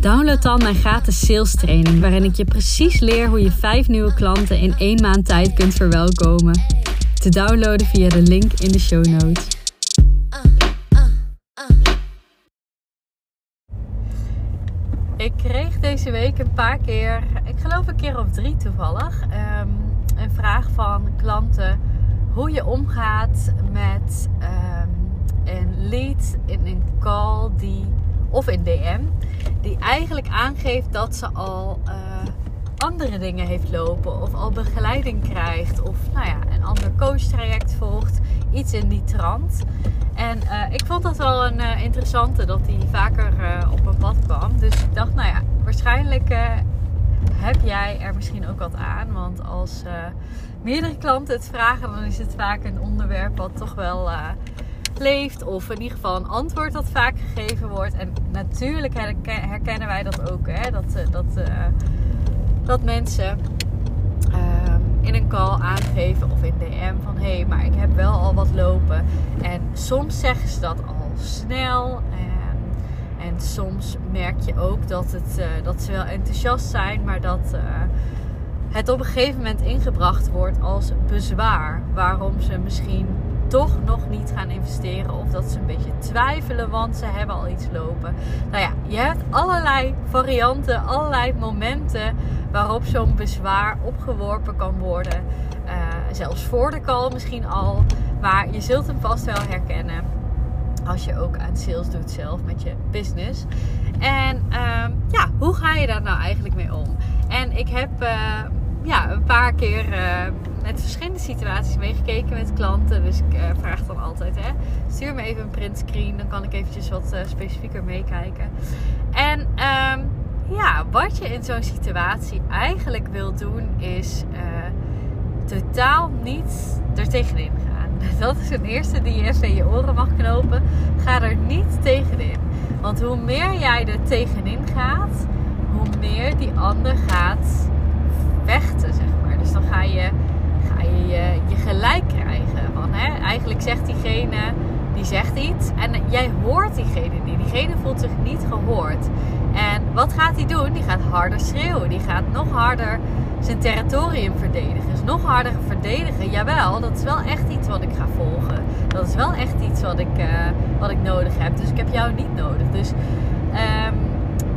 download dan mijn gratis sales training, waarin ik je precies leer hoe je vijf nieuwe klanten in één maand tijd kunt verwelkomen. Te downloaden via de link in de show notes. Ik kreeg deze week een paar keer, ik geloof een keer of drie toevallig, ehm, een vraag van klanten hoe je omgaat met ehm, een lead in een call die, of in DM, die eigenlijk aangeeft dat ze al eh, andere dingen heeft lopen of al begeleiding krijgt of nou ja, een ander coach traject volgt, iets in die trant. En eh, ik vond dat wel een uh, interessante dat die vaker op mijn pad kwam. Dus ik dacht, nou ja, waarschijnlijk heb jij er misschien ook wat aan. Want als meerdere klanten het vragen, dan is het vaak een onderwerp wat toch wel leeft. Of in ieder geval een antwoord dat vaak gegeven wordt. En natuurlijk herkennen wij dat ook. Hè? Dat, eh, dat, uh, dat mensen uh, in een call aangeven of in DM van hé, hey, maar ik heb wel al wat lopen. En soms zeggen ze dat al snel. En, en soms merk je ook dat, het, uh, dat ze wel enthousiast zijn, maar dat het op een gegeven moment ingebracht wordt als bezwaar. Waarom ze misschien toch nog niet gaan investeren. Of dat ze een beetje twijfelen, want ze hebben al iets lopen. Nou ja, je hebt allerlei varianten, allerlei momenten waarop zo'n bezwaar opgeworpen kan worden. Uh, zelfs voor de call misschien al. Maar je zult hem vast wel herkennen. Als je ook aan sales doet zelf met je business. En uh, ja, hoe ga je daar nou eigenlijk mee om? En ik heb uh, ja, een paar keer uh, met verschillende situaties meegekeken met klanten. Dus ik uh, vraag dan altijd, hè, stuur me even een printscreen. Dan kan ik eventjes wat uh, specifieker meekijken. En um, ja, wat je in zo'n situatie eigenlijk wil doen is totaal niet er tegenin gaan. Dat is een eerste die je even in je oren mag knopen. Ga er niet tegenin. Want hoe meer jij er tegenin gaat, hoe meer die ander gaat vechten, zeg maar. Dus dan ga je, je, gelijk krijgen. Van, hè, eigenlijk zegt diegene, die zegt iets en jij hoort diegene niet. Diegene voelt zich niet gehoord. En wat gaat hij doen? Die gaat harder schreeuwen. Die gaat nog harder zijn territorium verdedigen. Dus nog harder verdedigen. Jawel, dat is wel echt iets wat ik ga volgen. Dat is wel echt iets wat ik, uh, wat ik nodig heb. Dus ik heb jou niet nodig. Dus um,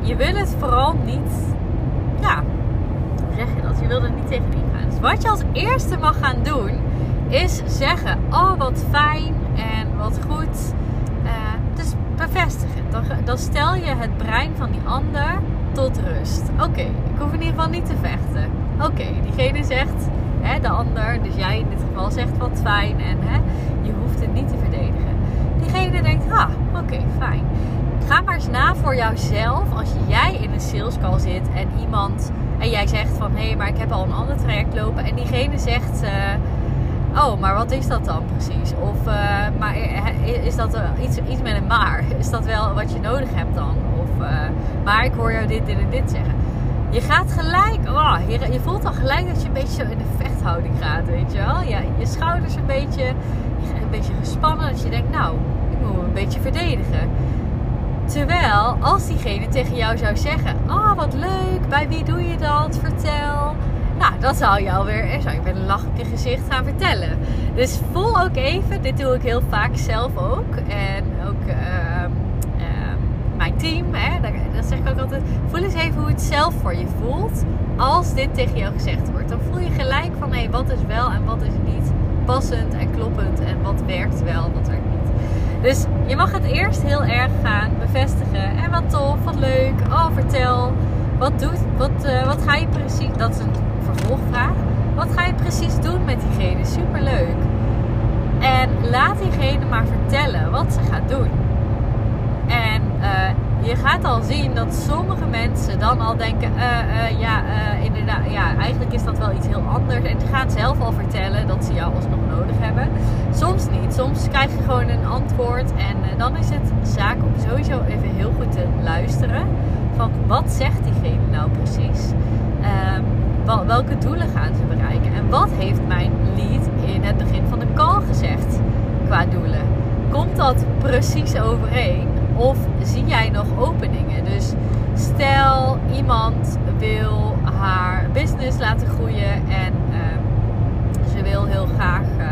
je wil het vooral niet ja, zeg je dat? Je wil er niet. Dus wat je als eerste mag gaan doen, is zeggen: Oh, wat fijn en wat goed. Dus bevestigen. Dan, dan stel je het brein van die ander tot rust. Oké, ik hoef in ieder geval niet te vechten. Oké, diegene zegt, hè, de ander, dus jij in dit geval zegt wat fijn en hè, je hoeft het niet te verdedigen. Diegene denkt, ah, oké, fijn. Ga maar eens na voor jouzelf als jij in een sales call zit en iemand en jij zegt van hé, hey, maar ik heb al een ander traject lopen. En diegene zegt. Uh, oh, maar wat is dat dan precies? Of uh, maar is dat iets, iets met een maar? Is dat wel wat je nodig hebt dan? Of maar ik hoor jou dit, dit en dit zeggen. Je gaat gelijk, oh, je, je voelt al gelijk dat je een beetje zo in de vechthouding gaat, weet je wel? Ja, je schouders een beetje, een beetje gespannen. Dat je denkt, nou, ik moet een beetje verdedigen. Terwijl als diegene tegen jou zou zeggen: Oh, wat leuk, bij wie doe je dat? Vertel. Nou, dat zou je alweer, zou je met een lach op je gezicht gaan vertellen. Dus voel ook even, dit doe ik heel vaak zelf ook. En ook uh, uh, mijn team, hè, dat zeg ik ook altijd. Voel eens even hoe het zelf voor je voelt als dit tegen jou gezegd wordt. Dan voel je gelijk van hé, wat is wel en wat is niet passend en kloppend. En wat werkt wel, wat werkt. Dus je mag het eerst heel erg gaan bevestigen. En wat tof, wat leuk. Oh, vertel. Wat, doet, wat, uh, wat ga je precies... Dat is een vervolgvraag. Wat ga je precies doen met diegene? Superleuk. En laat diegene maar vertellen wat ze gaat doen. En uh, je gaat al zien dat sommige mensen dan al denken: uh, uh, ja, uh, inderdaad, ja, eigenlijk is dat wel iets heel anders. En ze gaan zelf al vertellen dat ze jou alsnog nodig hebben. Soms niet. Soms krijg je gewoon een antwoord. En dan is het zaak om sowieso even heel goed te luisteren. Van wat zegt diegene nou precies? Ehm, welke doelen gaan ze bereiken? En wat heeft mijn lead in het begin van de call gezegd qua doelen? Komt dat precies overeen? Of zie jij nog openingen? Dus stel iemand wil haar business laten groeien en uh, ze wil heel graag uh,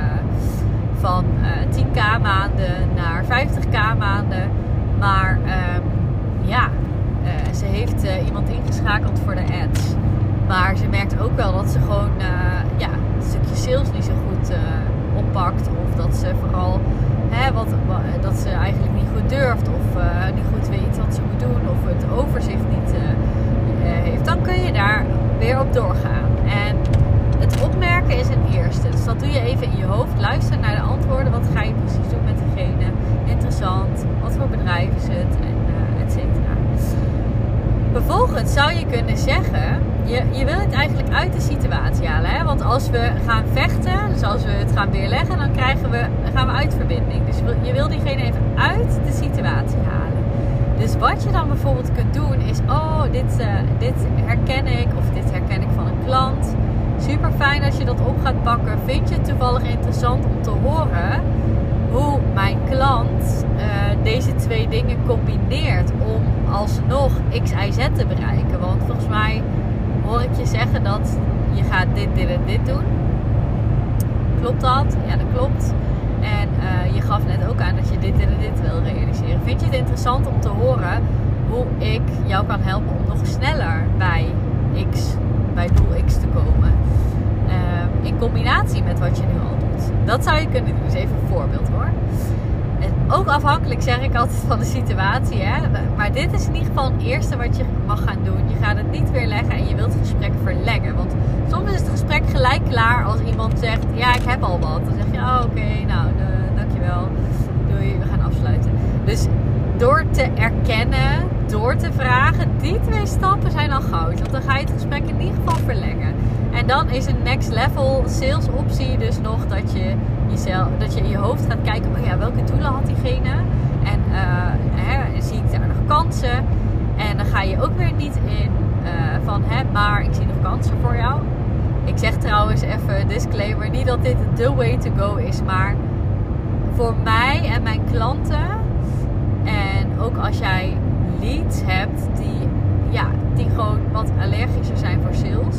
van uh, eh, 10k maanden naar 50k maanden. Maar ehm, ja, eh, ze heeft iemand ingeschakeld voor de ads. Maar ze merkt ook wel dat ze gewoon ja, een stukje sales niet zo goed oppakt. Of dat ze vooral hè, dat ze eigenlijk niet goed durft of uh, niet goed weet wat ze moet doen of het overzicht niet uh, heeft, dan kun je daar weer op doorgaan. En het opmerken is een eerste. Dus dat doe je even in je hoofd. Luister naar de antwoorden. Wat ga je precies doen met diegene? Interessant. Wat voor bedrijf is het? En uh, et cetera. Vervolgens zou je kunnen zeggen je, je wil het eigenlijk uit de situatie halen. Hè? Want als we gaan vechten, dus als we het gaan weerleggen, dan, krijgen we, gaan we uit verbinding. Dus je wil diegene even uit de situatie halen. Dus wat je dan bijvoorbeeld kunt doen is: Oh, dit, uh, dit herken ik, of dit herken ik van een klant. Super fijn als je dat op gaat pakken. Vind je het toevallig interessant om te horen hoe mijn klant deze twee dingen combineert om alsnog X, Y, Z te bereiken? Want volgens mij hoor ik je zeggen dat je gaat dit, dit en dit doen. Klopt dat? Ja, dat klopt. En uh, je gaf net ook aan dat je dit en dit wil realiseren. Vind je het interessant om te horen hoe ik jou kan helpen om nog sneller bij X, bij doel X te komen? Uh, in combinatie met wat je nu al doet. Dat zou je kunnen doen. Dus even een voorbeeld hoor ook afhankelijk zeg ik altijd van de situatie. Hè? Maar dit is in ieder geval het eerste wat je mag gaan doen. Je gaat het niet weer leggen en je wilt het gesprek verlengen. Want soms is het gesprek gelijk klaar als iemand zegt: Ja, ik heb al wat. Dan zeg je: Oh, oké, nou, de, dankjewel. Doei, we gaan afsluiten. Dus door te erkennen, door te vragen, die twee stappen zijn al goud. Want dan ga je het gesprek in ieder geval verlengen. En dan is een next level sales optie dus nog dat je dat je in je hoofd gaat kijken, oh ja, welke doelen had diegene? En uh, hè, zie ik daar nog kansen? En dan ga je ook weer niet in uh, van, hè, maar ik zie nog kansen voor jou. Ik zeg trouwens even disclaimer, niet dat dit the way to go is, maar voor mij en mijn klanten en ook als jij leads hebt die, ja, die gewoon wat allergischer zijn voor sales,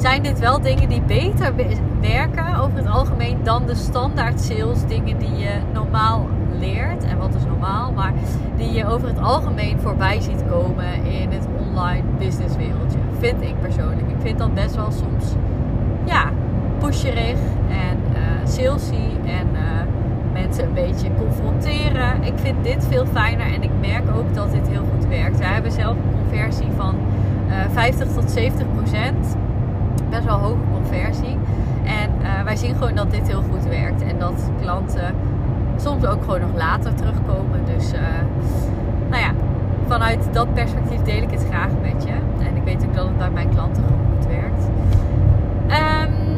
zijn dit wel dingen die beter werken over het algemeen dan de standaard sales dingen die je normaal leert. En wat is normaal, maar die je over het algemeen voorbij ziet komen in het online business wereldje. Vind ik persoonlijk. Ik vind dat best wel soms ja, pusherig en uh, salesy en uh, mensen een beetje confronteren. Ik vind dit veel fijner en ik merk ook dat dit heel goed werkt. Wij hebben zelf een conversie van uh, eh, 50 tot 70 procent. Best wel hoge conversie. En uh, wij zien gewoon dat dit heel goed werkt. En dat klanten soms ook gewoon nog later terugkomen. Dus uh, nou ja, vanuit dat perspectief deel ik het graag met je. En ik weet ook dat het bij mijn klanten gewoon goed werkt. Um,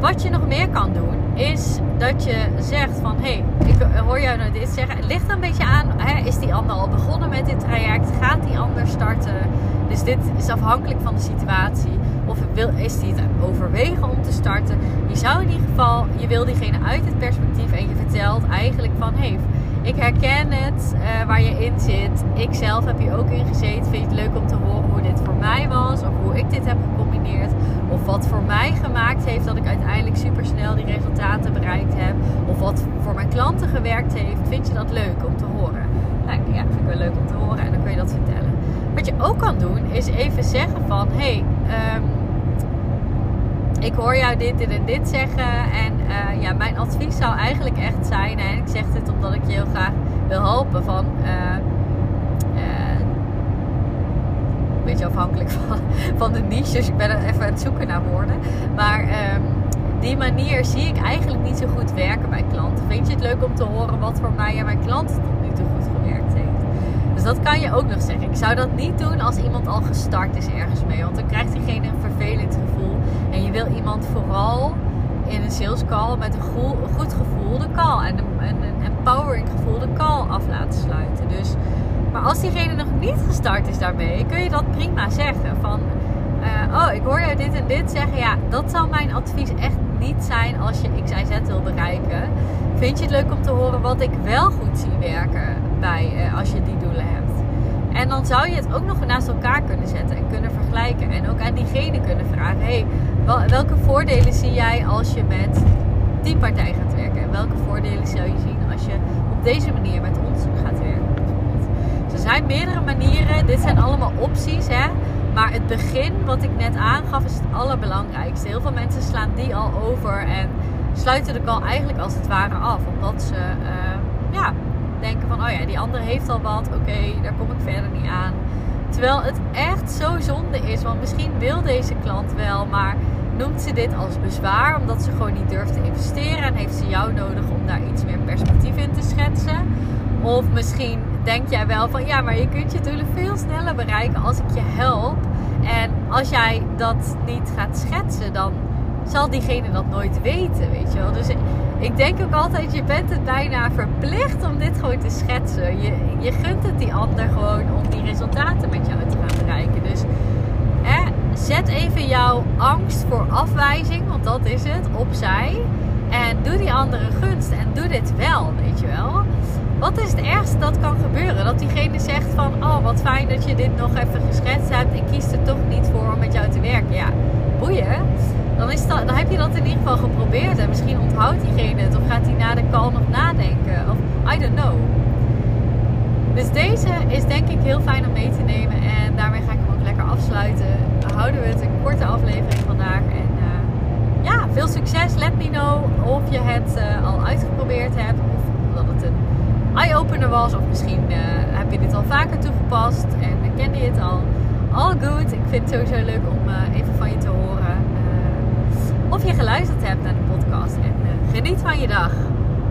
wat je nog meer kan doen, is dat je zegt van... Hé, hey, ik hoor jou nou dit zeggen. Het ligt er een beetje aan, hè, is die ander al begonnen met dit traject? Gaat die ander starten? Dus dit is afhankelijk van de situatie. Of wil, is die het overwegen om te starten? Je zou in ieder geval, je wil diegene uit het perspectief en je vertelt eigenlijk van... Hey, ik herken het uh, waar je in zit. Ik zelf heb hier ook in gezeten. Vind je het leuk om te horen hoe dit voor mij was? Of hoe ik dit heb gecombineerd? Of wat voor mij gemaakt heeft dat ik uiteindelijk super snel die resultaten bereikt heb? Of wat voor mijn klanten gewerkt heeft? Vind je dat leuk om te horen? Nou ja, vind ik wel leuk om te horen en dan kun je dat vertellen. Wat je ook kan doen is even zeggen van... Hey, um, ik hoor jou dit, dit en dit zeggen. En uh, ja, mijn advies zou eigenlijk echt zijn, en ik zeg dit omdat ik je heel graag wil helpen van. Uh, uh, een beetje afhankelijk van, van de niche, dus ik ben even aan het zoeken naar woorden. Maar um, die manier zie ik eigenlijk niet zo goed werken bij klanten. Vind je het leuk om te horen wat voor mij en mijn klanten tot nu toe goed gewerkt dat kan je ook nog zeggen. Ik zou dat niet doen als iemand al gestart is ergens mee. Want dan krijgt diegene een vervelend gevoel. En je wil iemand vooral in een sales call met een goed gevoel de call. En een, empowering gevoel de call af laten sluiten. Dus, maar als diegene nog niet gestart is daarmee, kun je dat prima zeggen. Van, uh, oh, ik hoor jou dit en dit zeggen. Ja, dat zou mijn advies echt niet zijn als je X, Y, Z wil bereiken. Vind je het leuk om te horen wat ik wel goed zie werken bij uh, als je die? En zou je het ook nog naast elkaar kunnen zetten en kunnen vergelijken. En ook aan diegene kunnen vragen: hey, welke voordelen zie jij als je met die partij gaat werken? En welke voordelen zou je zien als je op deze manier met ons gaat werken? Dus er zijn meerdere manieren. Dit zijn allemaal opties. Hè? Maar het begin, wat ik net aangaf, is het allerbelangrijkste. Heel veel mensen slaan die al over en sluiten de call eigenlijk als het ware af. Omdat ze uh, ja, denken van, oh ja, die andere heeft al wat. Oké, daar kom ik verder niet aan. Terwijl het echt zo zonde is. Want misschien wil deze klant wel, maar noemt ze dit als bezwaar. Omdat ze gewoon niet durft te investeren. En heeft ze jou nodig om daar iets meer perspectief in te schetsen. Of misschien denk jij wel van ja, maar je kunt je doelen veel sneller bereiken als ik je help. En als jij dat niet gaat schetsen, dan zal diegene dat nooit weten, weet je wel. Dus ik denk ook altijd, je bent het bijna verplicht om dit gewoon te schetsen. Je, je gunt het die ander gewoon om die resultaten met jou te gaan bereiken. Dus hè, zet even jouw angst voor afwijzing, want dat is het, opzij. En doe die andere gunst en doe dit wel, weet je wel. Wat is het ergste dat kan gebeuren? Dat diegene zegt van, oh wat fijn dat je dit nog even geschetst hebt. Ik kies er toch niet voor om met jou te werken. Ja, boeien. Dan, is dat, dan heb je dat in ieder geval geprobeerd. En misschien onthoudt diegene het. Of gaat hij na de nog nadenken. Of I don't know. Dus deze is denk ik heel fijn om mee te nemen. En daarmee ga ik hem ook lekker afsluiten. Houden we het een korte aflevering vandaag. En uh, ja, veel succes. Let me know of je het uh, al uitgeprobeerd hebt. Of dat het een eye-opener was. Of misschien uh, heb je dit al vaker toegepast en kende je het al. All good. Ik vind het sowieso leuk om even van je te horen. Of je geluisterd hebt naar de podcast. En geniet van je dag.